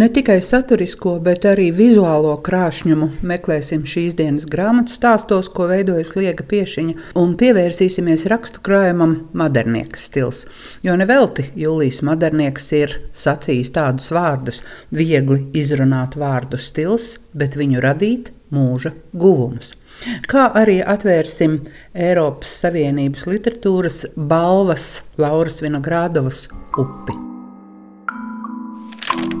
Ne tikai saturisko, bet arī vizuālo krāšņumu meklēsim šīs dienas grāmatu stāstos, ko veidojas Liega Piešiņa, un pievērsīsimies rakstu krājumam Modernieka stils. Jo nevelti Jūlijas Modernieks ir sacījis tādus vārdus - viegli izrunāt vārdu stils, bet viņu radīt mūža guvums. Kā arī atvērsim Eiropas Savienības literatūras balvas Lauras Vinogrādovas upi.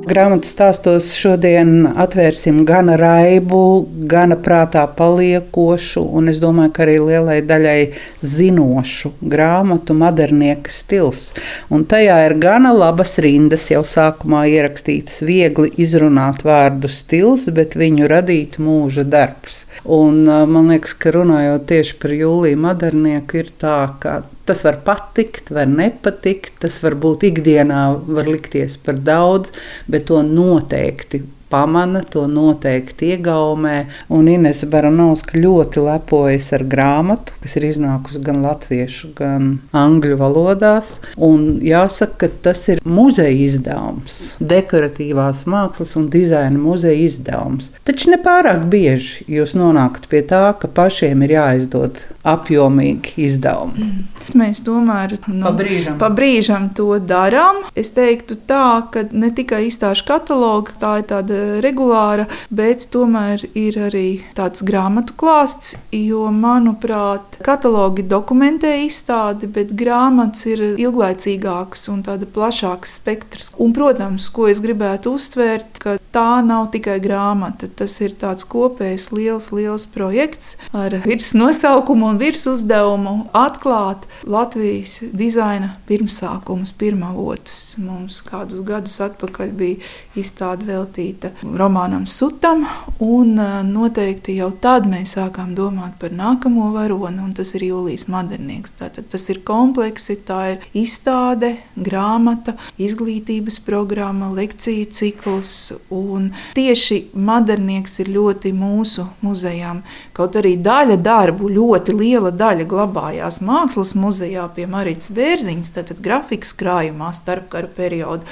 Grāmatu stāstos šodien atvērsim gan raibu, gan prātā paliekošu, un es domāju, ka arī lielai daļai zinošu grāmatu modernieka stils. Un tajā ir gana labas rindas, jau sākumā ierakstītas, viegli izrunāt vārdu stils, bet viņu radīt mūža darbs. Un man liekas, ka runājot tieši par Jūliju modernieku, ir tā, ka Tas var patikt, var nepatikt, tas var būt ikdienā, var likties par daudz, bet to noteikti pamana, to noteikti iegaumē. Un Inês Baranovska ļoti lepojas ar grāmatu, kas ir iznākusi gan latviešu, gan angļu valodās. Un jāsaka, ka tas ir muzeja izdevums, dekoratīvās mākslas un dizaina muzeja izdevums. Taču ne pārāk bieži jūs nonākat pie tā, ka pašiem ir jāizdod apjomīgi izdevumi. Mm. Mēs tomēr nu, pa, brīžam. pa brīžam to darām. Es teiktu, tā, ka ne tikai izstāžu kataloga, tā ir tāda regulāra, bet tomēr ir arī tāds grāmatu klāsts. Jo, manuprāt, katalogi dokumentē izstādi, bet grāmatas ir ilglaicīgākas un tāda plašāks spektrs. Un, protams, ko es gribētu uzsvērt, ka tā nav tikai grāmata. Tas ir tāds kopējs liels, liels projekts ar virsnosaukumu un virsuzdevumu atklāt Latvijas dizaina pirmsākumus, pirmavotus. Mums kādus gadus atpakaļ bija izstāde veltīta romānam Sutam, un e, noteikti jau tad mēs sākām domāt par nākamo varoni, un tas ir Jūlijas Madernieks. Tātad tas ir kompleksi, tā ir izstāde, grāmata, izglītības programma, lekciju cikls, un tieši Madernieks ir ļoti mūsu muzejām. Kaut arī daļa darbu, ļoti liela daļa glabājās mākslas muzejā pie Marijas Bērziņas, tātad grafikas krājumā starpkara periodu,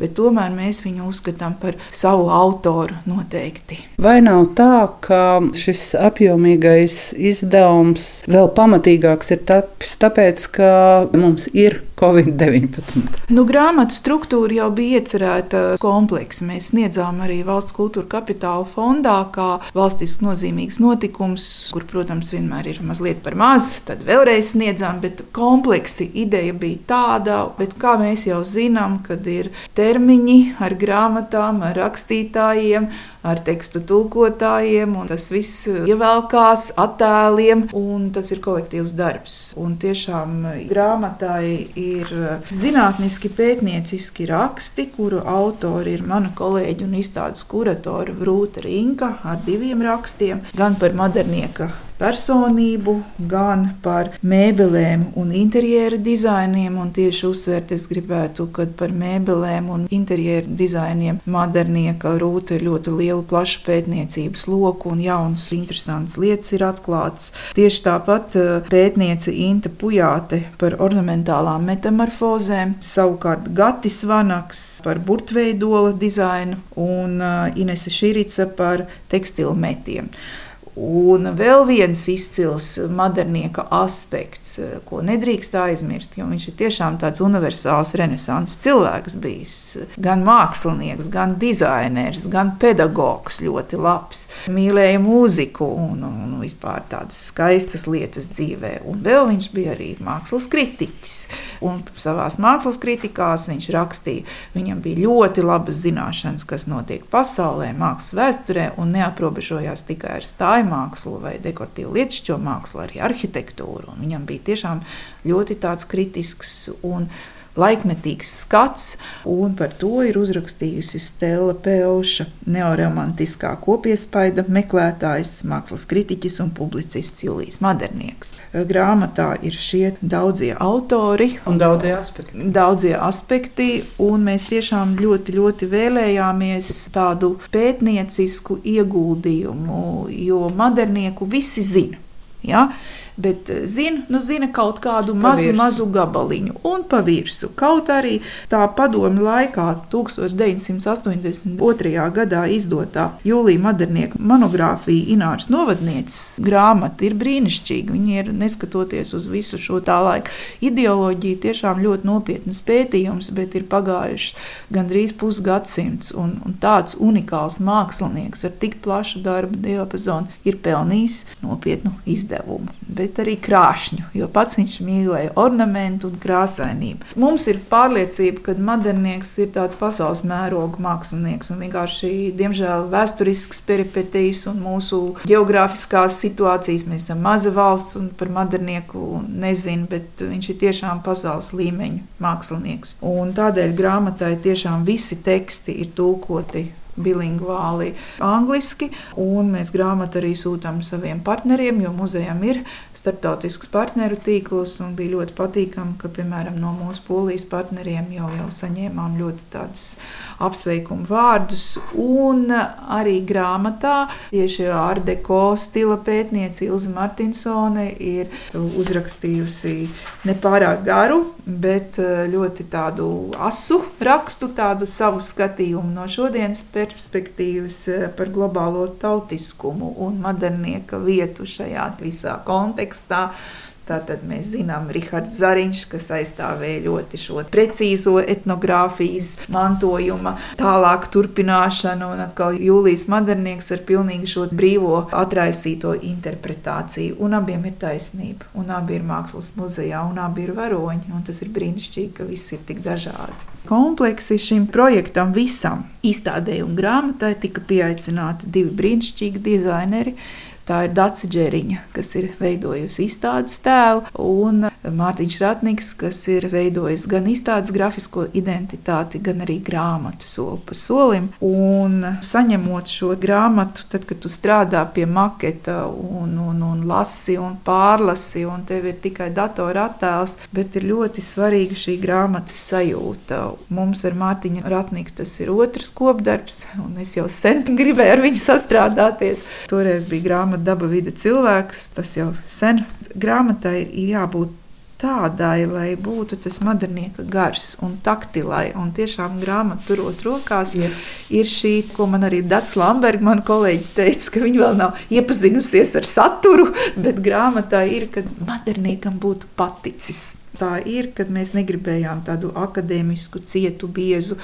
bet tomēr mēs viņu uzskatām par savu autoru noteikti. Vai nav tā, ka šis apjomīgais izdevums vēl pamatīgāks ir tapis tāpēc, ka mums ir Covid-19? Nu, grāmatu struktūra jau bija iecerēta kompleksa. Mēs sniedzām arī valsts kultūra kapitāla fondā, kā valstiski nozīmīgs notikums, kur, protams, vienmēr ir mazliet par maz, tad vēlreiz sniedzām, bet kompleksi ideja bija tāda, bet kā mēs jau zinām, kad ir termiņi ar grāmatām, ar rakstītājiem, ar tekstu tulkotājiem, un tas viss ievelkās attēliem, un tas ir kolektīvs darbs. Un tiešām grāmatai ir zinātniski pētnieciski raksti, kuru autori ir mana kolēģi un izstādes kuratora Rūta Rinka ar diviem rakstiem, gan par modernieka personību, gan par mēbelēm un interjera dizainiem. Un tieši uzsvērt es gribētu, ka par mēbelēm un interjera dizainiem modernieka rūta ir ļoti liela, plaša pētniecības loku un jaunas, interesantas lietas ir atklātas. Tieši tāpat eh, pētniece Inta Pujāte par ornamentālām metamorfozēm, savukārt Gatis Vanaks par burtveidola dizainu un eh, Inese Širica par tekstilu metiem. Un vēl viens izcils modernieka aspekts, ko nedrīkst aizmirst, jo viņš ir tiešām tāds universāls renesanses cilvēks bijis. Gan mākslinieks, gan dizainers, gan pedagogs ļoti labs. Mīlēja mūziku un, un vispār tādas skaistas lietas dzīvē. Un vēl viņš bija arī mākslas kritiķis. Un savā mākslas kritikās viņš rakstīja, viņam bija ļoti labas zināšanas, kas notiek pasaulē, mākslas vēsturē, un neaprobežojās tikai ar stājumu mākslu vai dekoratīvu lietišķo mākslu, arī arhitektūru. Un viņam bija tiešām ļoti kritisks un laikmetīgs skats, un par to ir uzrakstījusi Stela Pelša, neoromantiskā kopiespaida meklētājs, mākslas kritiķis un publicists Julijas Madernieks. Grāmatā ir šie daudzie autori un daudzie aspekti. Daudzie aspekti un mēs tiešām ļoti, ļoti vēlējāmies tādu pētniecisku ieguldījumu, jo modernieku visi zina. Ja? bet eh, zina, nu, zina kaut kādu pa mazu, virsu. mazu gabaliņu un pa virsmu. Kaut arī tā padomu laikā, 1982. gadā izdotā Jūlija Madernieka monogrāfija Ināras novadnieces grāmata ir brīnišķīga. Viņa ir neskatoties uz visu šo tā laika ideoloģiju, tiešām ļoti nopietnas pētījums, bet ir pagājuši gandrīz pusgadsimts un, un tāds unikāls mākslinieks ar tik plašu darbu diapazonu ir pelnījis nopietnu izdevumu. Bet bet arī krāšņu, jo pats viņš mīlēja ornamentu un krāsainību. Mums ir pārliecība, ka modernieks ir tāds pasaules mēroga mākslinieks un vienkārši, diemžēl, vēsturisks peripetijas un mūsu geogrāfiskās situācijas. Mēs esam maza valsts un par modernieku nezinu, bet viņš ir tiešām pasaules līmeņa mākslinieks. Un tādēļ grāmatai tiešām visi teksti ir tulkoti bilingvāli angliski, un mēs grāmatu arī sūtām saviem partneriem, jo muzejam ir starptautisks partneru tīkls, un bija ļoti patīkami, ka, piemēram, no mūsu polijas partneriem jau, jau saņēmām ļoti tādus apsveikumu vārdus, un arī grāmatā tieši Ardeko stila pētniece Ilza Martinsone ir uzrakstījusi nepārāk garu, bet ļoti tādu asu rakstu, tādu savu skatījumu no šodienas perspektīvas perspektīvas eh, par globālo tautiskumu un modernieka vietu šajā visā kontekstā. Tātad mēs zinām, Rahards Zariņš, kas aizstāvēja ļoti šo precīzo etnogrāfijas mantojuma tālāk turpināšanu, un atkal Jūlijas Madernieks ar pilnīgi šo brīvo atraisīto interpretāciju. Un abiem ir taisnība, un abi ir mākslas muzejā, un abi ir varoņi, un tas ir brīnišķīgi, ka viss ir tik dažādi. Kompleksi šim projektam visam izstādē un grāmatai tika pieaicināti divi brīnišķīgi dizaineri Tā ir Dācis Džeriņa, kas ir veidojusi izstādes tēlu, un Mārtiņš Ratniks, kas ir veidojis gan izstādes grafisko identitāti, gan arī grāmatu soli pa solim. Un saņemot šo grāmatu, tad, kad tu strādā pie maketa un, un, un lasi un pārlasi, un tev ir tikai datora attēls, bet ir ļoti svarīga šī grāmatas sajūta. Mums ar Mārtiņu Ratniku tas ir otrs kopdarbs, un es jau sen gribēju ar viņu sastrādāties. Toreiz bija grāmata daba vide cilvēks, tas jau sen grāmatai ir jābūt tādai, lai būtu tas modernieka gars un taktilai. Un tiešām grāmatu turot rokās, yeah. ir šī, ko man arī Dārts Lambergs, man kolēģi, teica, ka viņi vēl nav iepazinusies ar saturu, bet grāmatā ir, ka moderniekam būtu paticis tā ir, kad mēs negribējām tādu akadēmisku, cietu, biezu,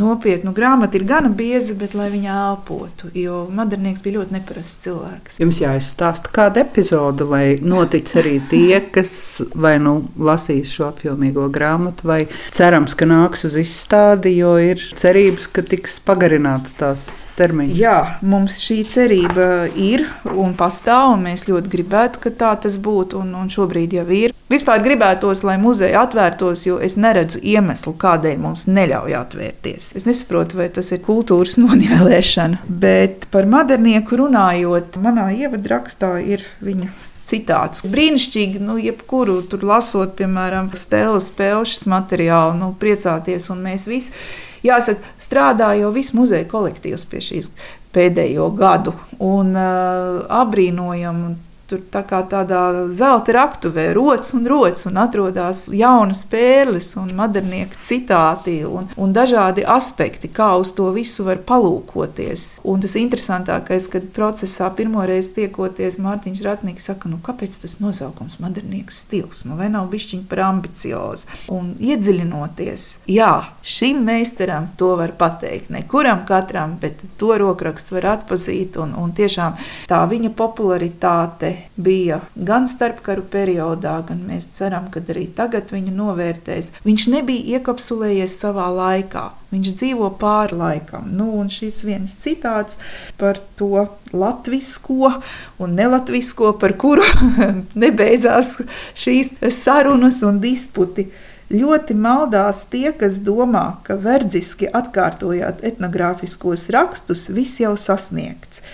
nopietnu grāmatu. Ir gana bieza, bet lai viņa elpotu, jo modernieks bija ļoti neparasts cilvēks. Jums jāizstāsta kāda epizode, lai notic arī tie, kas vai nu lasīs šo apjomīgo grāmatu, vai cerams, ka nāks uz izstādi, jo ir cerības, ka tiks pagarināts tās termiņš. Jā, mums šī cerība ir un pastāv, un mēs ļoti gribētu, ka tā tas būtu, un, un šobrīd jau ir. Vispār gribētos, lai muzeja atvērtos, jo es neredzu iemeslu, kādēļ mums neļauj atvērties. Es nesaprotu, vai tas ir kultūras nonivelēšana, bet par modernieku runājot, manā ievadrakstā ir viņa citāts. Brīnišķīgi, nu, jebkuru tur lasot, piemēram, Stēlas Pelšas materiālu, nu, priecāties, un mēs visi jāsaka, strādā jau viss muzeja kolektīvs pie šīs pēdējo gadu. Un uh, apbrīnojam Tur tā kā tādā zelta raktuvē rodas un rodas, un atrodas jaunas pērles, un modernieka citāti, un, un dažādi aspekti, kā uz to visu var palūkoties. Un tas interesantākais, kad procesā pirmoreiz tiekoties, Mārtiņš Ratnieks saka, nu kāpēc tas nosaukums modernieks stils, nu vai nav bišķiņ par ambiciozu? Un iedziļinoties, jā, šim meistaram to var pateikt, ne kuram katram, bet to rokrakstu var atpazīt, un, un tiešām tā viņa popularitāte bija gan starpkaru periodā, gan mēs ceram, ka arī tagad viņu novērtēs. Viņš nebija iekapsulējies savā laikā. Viņš dzīvo pāri laikam. Nu, un šis viens citāts par to latviešu un nelatvisko, par kuru nebeidzās šīs sarunas un disputi. Ļoti maldās tie, kas domā, ka verdziski atkārtojot etnogrāfiskos rakstus, viss jau sasniegts.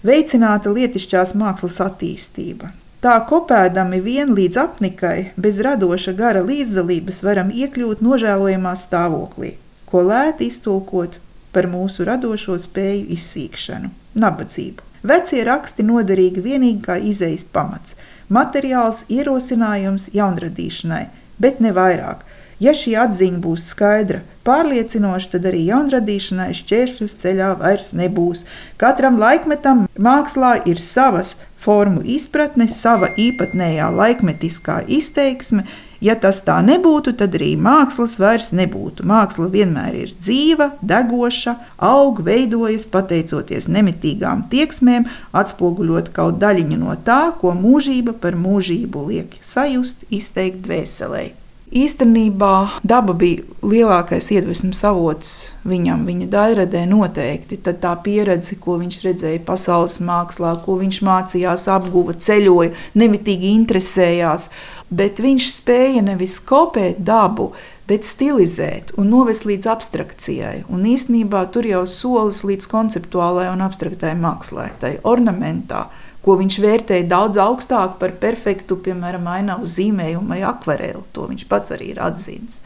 Veicināta lietišķās mākslas attīstība. Tā kopēdami vien līdz apnikai, bez radoša gara līdzdalības, varam iekļūt nožēlojamā stāvoklī, ko lēti iztulkot par mūsu radošo spēju izsīkšanu, nabadzību. Vecie raksti noderīgi tikai kā izejas pamats, materiāls ierosinājums jaunradīšanai, bet ne vairāk. Ja šī atziņa būs skaidra, pārliecinoša, tad arī jaunradīšanai šķēršļus ceļā vairs nebūs. Katram laikmetam mākslā ir savas formu izpratne, sava īpatnējā laikmetiskā izteiksme, Ja tas tā nebūtu, tad arī mākslas vairs nebūtu. Māksla vienmēr ir dzīva, degoša, aug, veidojas pateicoties nemitīgām tieksmēm, atspoguļot kaut daļiņu no tā, ko mūžība par mūžību liek sajust, izteikt dvēselē. Īstenībā daba bija lielākais iedvesmas avots viņam, viņa daļradē noteikti. Tad tā pieredze, ko viņš redzēja pasaules mākslā, ko viņš mācījās, apguva, ceļoja, nemitīgi interesējās, bet viņš spēja nevis kopēt dabu, bet stilizēt un novest līdz abstrakcijai. Un īsnībā tur jau solis līdz konceptuālajai un abstraktai mākslai, tai ornamentā ko viņš vērtēja daudz augstāk par perfektu, piemēram, ainavu zīmējumu vai akvareli. To viņš pats arī ir atzīmis.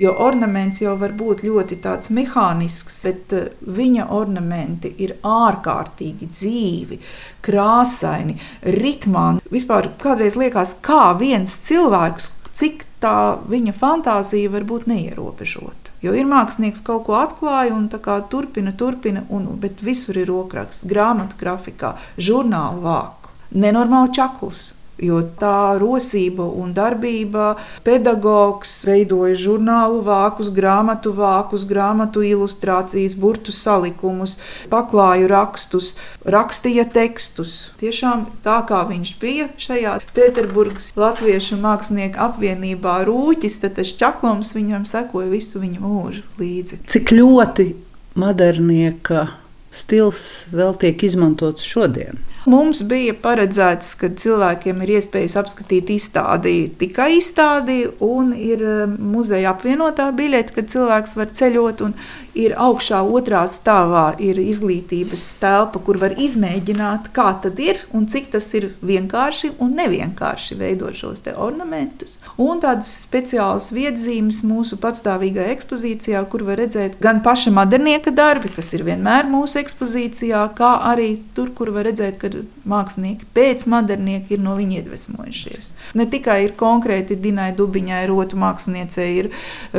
Jo ornaments jau var būt ļoti mehānisks, bet eh, viņa ornamenti ir ārkārtīgi dzīvi, krāsaini, ritmā. Vispār kādreiz liekas, kā viens cilvēks, cik tā viņa fantāzija var būt neierobežota. Jo ir mākslinieks kaut ko atklāja un turpina, turpina, un, bet visur ir rokraksts, grāmatu grafikā, žurnālu vāku. Nenormāli čakls. Jo tā rosība un darbība, pedagogs veidoja žurnālu vākus, grāmatu vākus, grāmatu ilustrācijas, burtu salikumus, paklāju rakstus, rakstīja tekstus. Tiešām tā kā viņš bija šajā Pēterburgas Latviešu mākslinieku apvienībā rūķis, tad tas čaklums viņam sekoja visu viņa mūžu līdzi. Cik ļoti modernieka stils vēl tiek izmantots šodien? Mums bija paredzēts, ka cilvēkiem ir iespējas apskatīt izstādi tikai izstādi, un ir um, muzeja apvienotā biļete, kad cilvēks var ceļot. Ir augšā otrā stāvā ir izglītības telpa, kur var izmēģināt, kā tas ir un cik tas ir vienkārši un nevienkārši veidot šos ornamentus. Un tādas speciālas viedzīmes mūsu patstāvīgajā ekspozīcijā, kur var redzēt gan paša modernieka darbi, kas ir vienmēr mūsu ekspozīcijā, kā arī tur, kur var redzēt, ka mākslinieki pēc modernieki ir no viņa iedvesmojušies. Ne tikai ir konkrēti Dinai Dubiņai, rotu māksliniecei, ir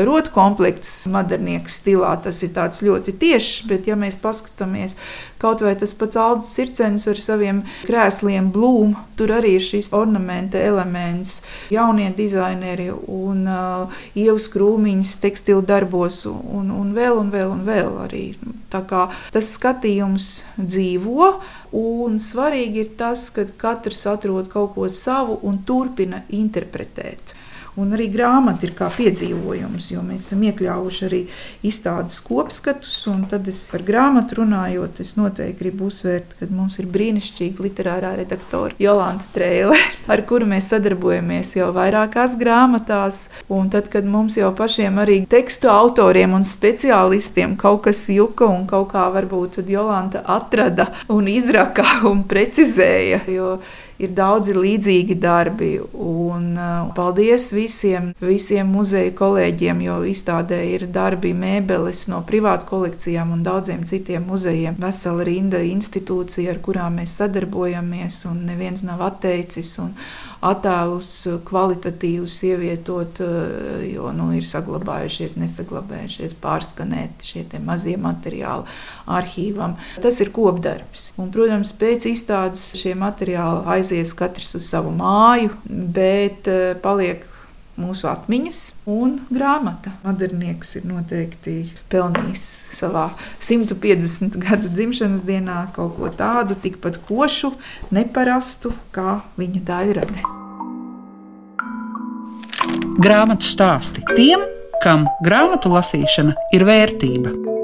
rotu komplekts modernieka stilā, tas ir ļoti tiešs, bet ja mēs paskatāmies Kaut vai tas pats Aldis Circens ar saviem krēsliem, blūmu, tur arī ir šis ornamenta elements. Jaunie dizaineri un uh, ievas krūmiņas tekstilu darbos un, un vēl un vēl un vēl arī. Tā kā tas skatījums dzīvo. Un svarīgi ir tas, ka katrs atrod kaut ko savu un turpina interpretēt. Un arī grāmata ir kā piedzīvojums, jo mēs esam iekļāvuši arī izstādes kopskatus. Tad es par grāmatu runājot, es noteikti gribu uzsvērt, ka mums ir brīnišķīga literārā redaktore Jolanta Trēle, ar kuru mēs sadarbojamies jau vairākās grāmatās. Un tad, kad mums jau pašiem arī tekstu autoriem un speciālistiem kaut kas juka un kaut kā varbūt Jolanta atrada un izraka un precizēja. Jo ir daudzi līdzīgi darbi. Un, uh, paldies visiem, visiem muzeja kolēģiem, jo izstādē ir darbi mēbeles no privātu kolekcijām un daudziem citiem muzejiem. Vesela rinda institūcija, ar kurām mēs sadarbojamies, un neviens nav atteicis. Un, attēlus kvalitatīvus ievietot, eh, jo nu, ir saglabājušies, nesaglabājušies, pārskanēti šie mazie materiāli arhīvam. Tas ir kopdarbs. Un, protams, pēc izstādes šie materiāli aizies katrs uz savu māju, bet eh, paliek mūsu atmiņas un grāmata. Modernieks ir noteikti pelnījis savā 150 gadu dzimšanas dienā kaut ko tādu, tikpat košu, neparastu kā viņa daļrade. Grāmatu stāsti tiem, kam grāmatu lasīšana ir vērtība.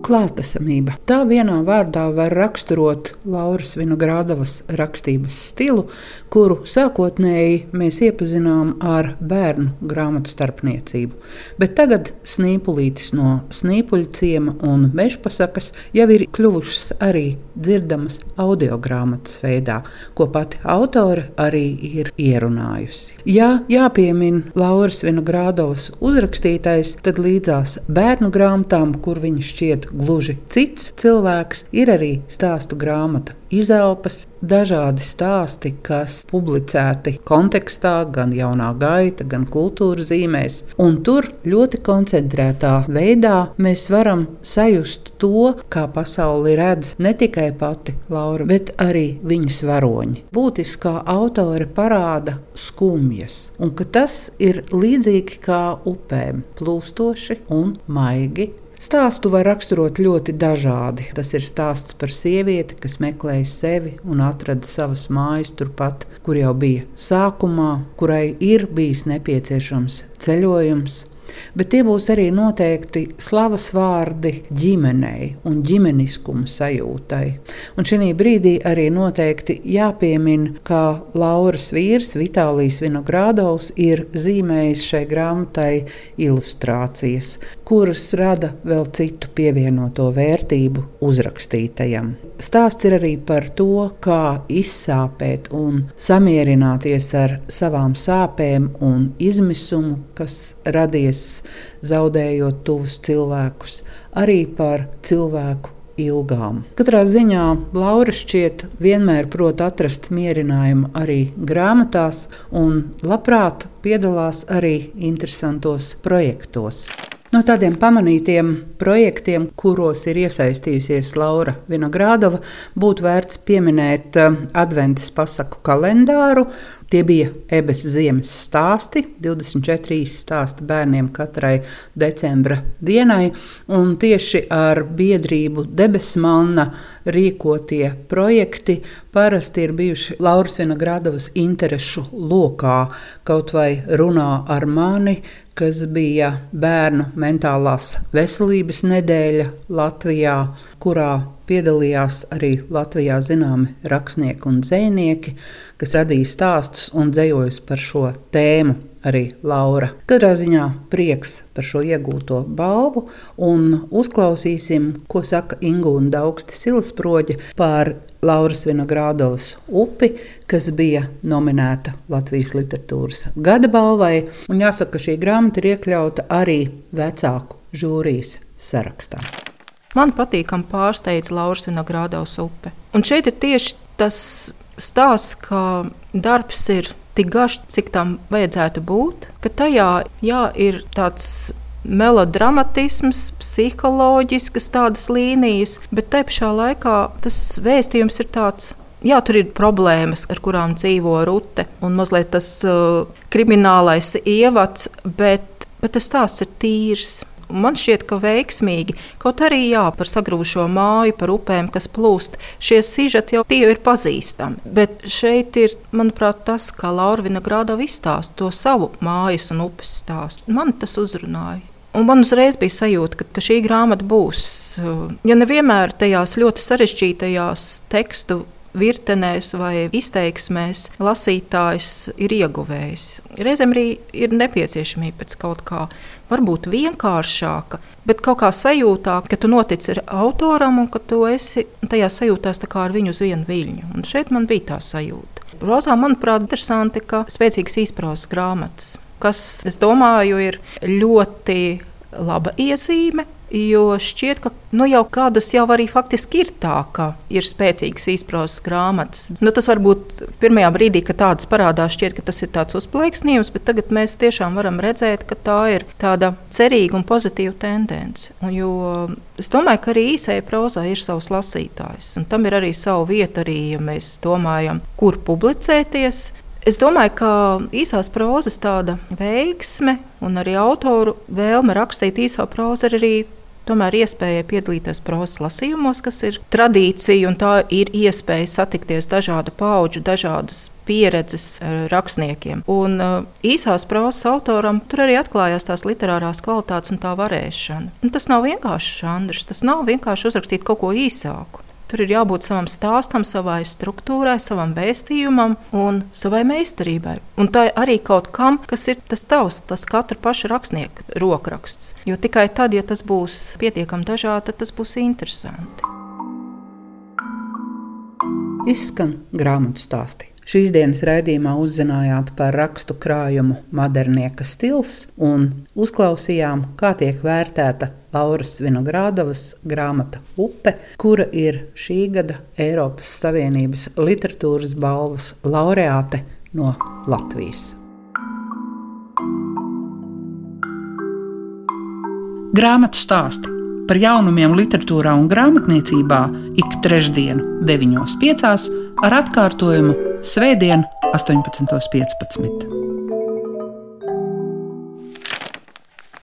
Klātesamība. Tā vienā vārdā var raksturot Lauras Vinogradovas rakstības stilu, kuru sākotnēji mēs iepazinām ar bērnu grāmatu starpniecību. Bet tagad snīpulītis no snīpuļu ciema un mežpasakas jau ir kļuvušas arī dzirdamas audio grāmatas veidā, ko pati autore arī ir ierunājusi. Ja jāpiemina Lauras Vinogradovas uzrakstītais, tad līdzās bērnu grāmatām, kur viņa šķiet gluži cits cilvēks, ir arī stāstu grāmata izelpas, dažādi stāsti, kas publicēti kontekstā, gan jaunā gaita, gan kultūras zīmēs. Un tur ļoti koncentrētā veidā mēs varam sajust to, kā pasauli redz ne tikai pati Laura, bet arī viņas varoņi. Būtiskā autore parāda skumjas, un tas ir līdzīgi kā upēm, plūstoši un maigi Stāstu var raksturot ļoti dažādi. Tas ir stāsts par sievieti, kas meklēja sevi un atrada savas mājas turpat, kur jau bija sākumā, kurai ir bijis nepieciešams ceļojums, bet tie būs arī noteikti slavas vārdi ģimenei un ģimeniskuma sajūtai. Un šī brīdī arī noteikti jāpiemina, ka Lauras vīrs Vitālijas Vinogradovs ir zīmējis šai grāmatai ilustrācijas, kuras rada vēl citu pievienoto vērtību uzrakstītajam. Stāsts ir arī par to, kā izsāpēt un samierināties ar savām sāpēm un izmisumu, kas radies zaudējot tuvus cilvēkus, arī par cilvēku ilgām. Katrā ziņā Laura šķiet vienmēr prot atrast mierinājumu arī grāmatās un labprāt piedalās arī interesantos projektos. No tādiem pamanītiem projektiem, kuros ir iesaistījusies Laura Vinogradova, būtu vērts pieminēt eh, Adventas pasaku kalendāru. Tie bija ebes ziemas stāsti, 24 stāsti bērniem katrai decembra dienai, un tieši ar biedrību Debesmanna rīkotie projekti parasti ir bijuši Lauras Vinogradovas interešu lokā, kaut vai runā ar mani, kas bija bērnu mentālās veselības nedēļa Latvijā, kurā piedalījās arī Latvijā zināmi rakstnieki un dzinieki, kas radīja stāstus un dzējojus par šo tēmu arī Laura. Katrā ziņā prieks par šo iegūto balvu un uzklausīsim, ko saka Ingūna Daugsti Silasproģa par Lauras Vinogradovas upi, kas bija nominēta Latvijas literatūras gada balvai. Un jāsaka, ka šī grāmata ir iekļauta arī vecāku žūrijas sarakstā. Man patīkami pārsteidz Lauras Vinogradovas upe. Un šeit ir tieši tas stāsts, ka darbs ir tik garš, cik tam vajadzētu būt, ka tajā jā, ir tāds melodramatisms, psiholoģiskas tādas līnijas, bet te pašā laikā tas vēstījums ir tāds. Jā, tur ir problēmas, ar kurām dzīvo Rute, un mazliet tas uh, kriminālais ievads, bet, bet tas stāsts ir tīrs. Man šķiet, ka veiksmīgi, kaut arī jā, par sagrūšo māju, par upēm, kas plūst, šie sižeti jau tie ir pazīstami. Bet šeit ir, manuprāt, tas, kā Laura Grāda izstāsta to savu mājas un upes stāstu. Man tas uzrunāja. Un man uzreiz bija sajūta, ka, ka šī grāmata būs, ja nevienmēr tajās ļoti sarežģītajās tekstu virtenēs vai izteiksmēs lasītājs ir ieguvējis. Reizēm arī ir nepieciešamība pēc kaut kā varbūt vienkāršāka, bet kaut kā sajūtā, ka tu notic ar autoram un ka tu esi tajā sajūtās ar viņu uz vienu viļņu. Un šeit man bija tā sajūta. Rozā, manuprāt, interesanti, ka spēcīgas izprozas grāmatas, kas, es domāju, ir ļoti laba iezīme Jo šķiet, ka nu, jau kādus jau arī faktiski ir tā, ka ir spēcīgas izprozas grāmatas. Nu, tas varbūt pirmajā brīdī, kad tādas parādās, šķiet, ka tas ir tāds uzplaiksnījums, bet tagad mēs tiešām varam redzēt, ka tā ir tāda cerīga un pozitīva tendence. Un, jo es domāju, ka arī īsajai prozai ir savs lasītājs, un tam ir arī sava vieta, arī, ja mēs domājam, kur publicēties. Es domāju, ka īsās prozas tāda veiksme un arī autoru vēlme rakstīt īso prozu ir arī tomēr iespēja piedalīties prozas lasījumos, kas ir tradīcija, un tā ir iespēja satikties dažādu pauģu, dažādas pieredzes rakstniekiem. Un uh, īsās prozas autoram tur arī atklājās tās literārās kvalitātes un tā varēšana. Un tas nav vienkārši žanrs, tas nav vienkārši uzrakstīt kaut ko īsāku. Tur ir jābūt savam stāstam, savai struktūrai, savam vēstījumam un savai meistarībai. Un tā arī kaut kam, kas ir tas tavs, tas katra paša rakstnieka rokraksts. Jo tikai tad, ja tas būs pietiekami dažādi, tad tas būs interesanti. Izskan grāmatu stāstī. Šīs dienas raidījumā uzzinājāt par rakstu krājumu Modernieka stils un uzklausījām, kā tiek vērtēta Lauras Vinogrādovas grāmata Upe, kura ir šī gada Eiropas Savienības literatūras balvas laureāte no Latvijas. Grāmatu stāsti par jaunumiem literatūrā un grāmatniecībā ik trešdienu, 9.5. ar atkārtojumu Svētdien, 18.15.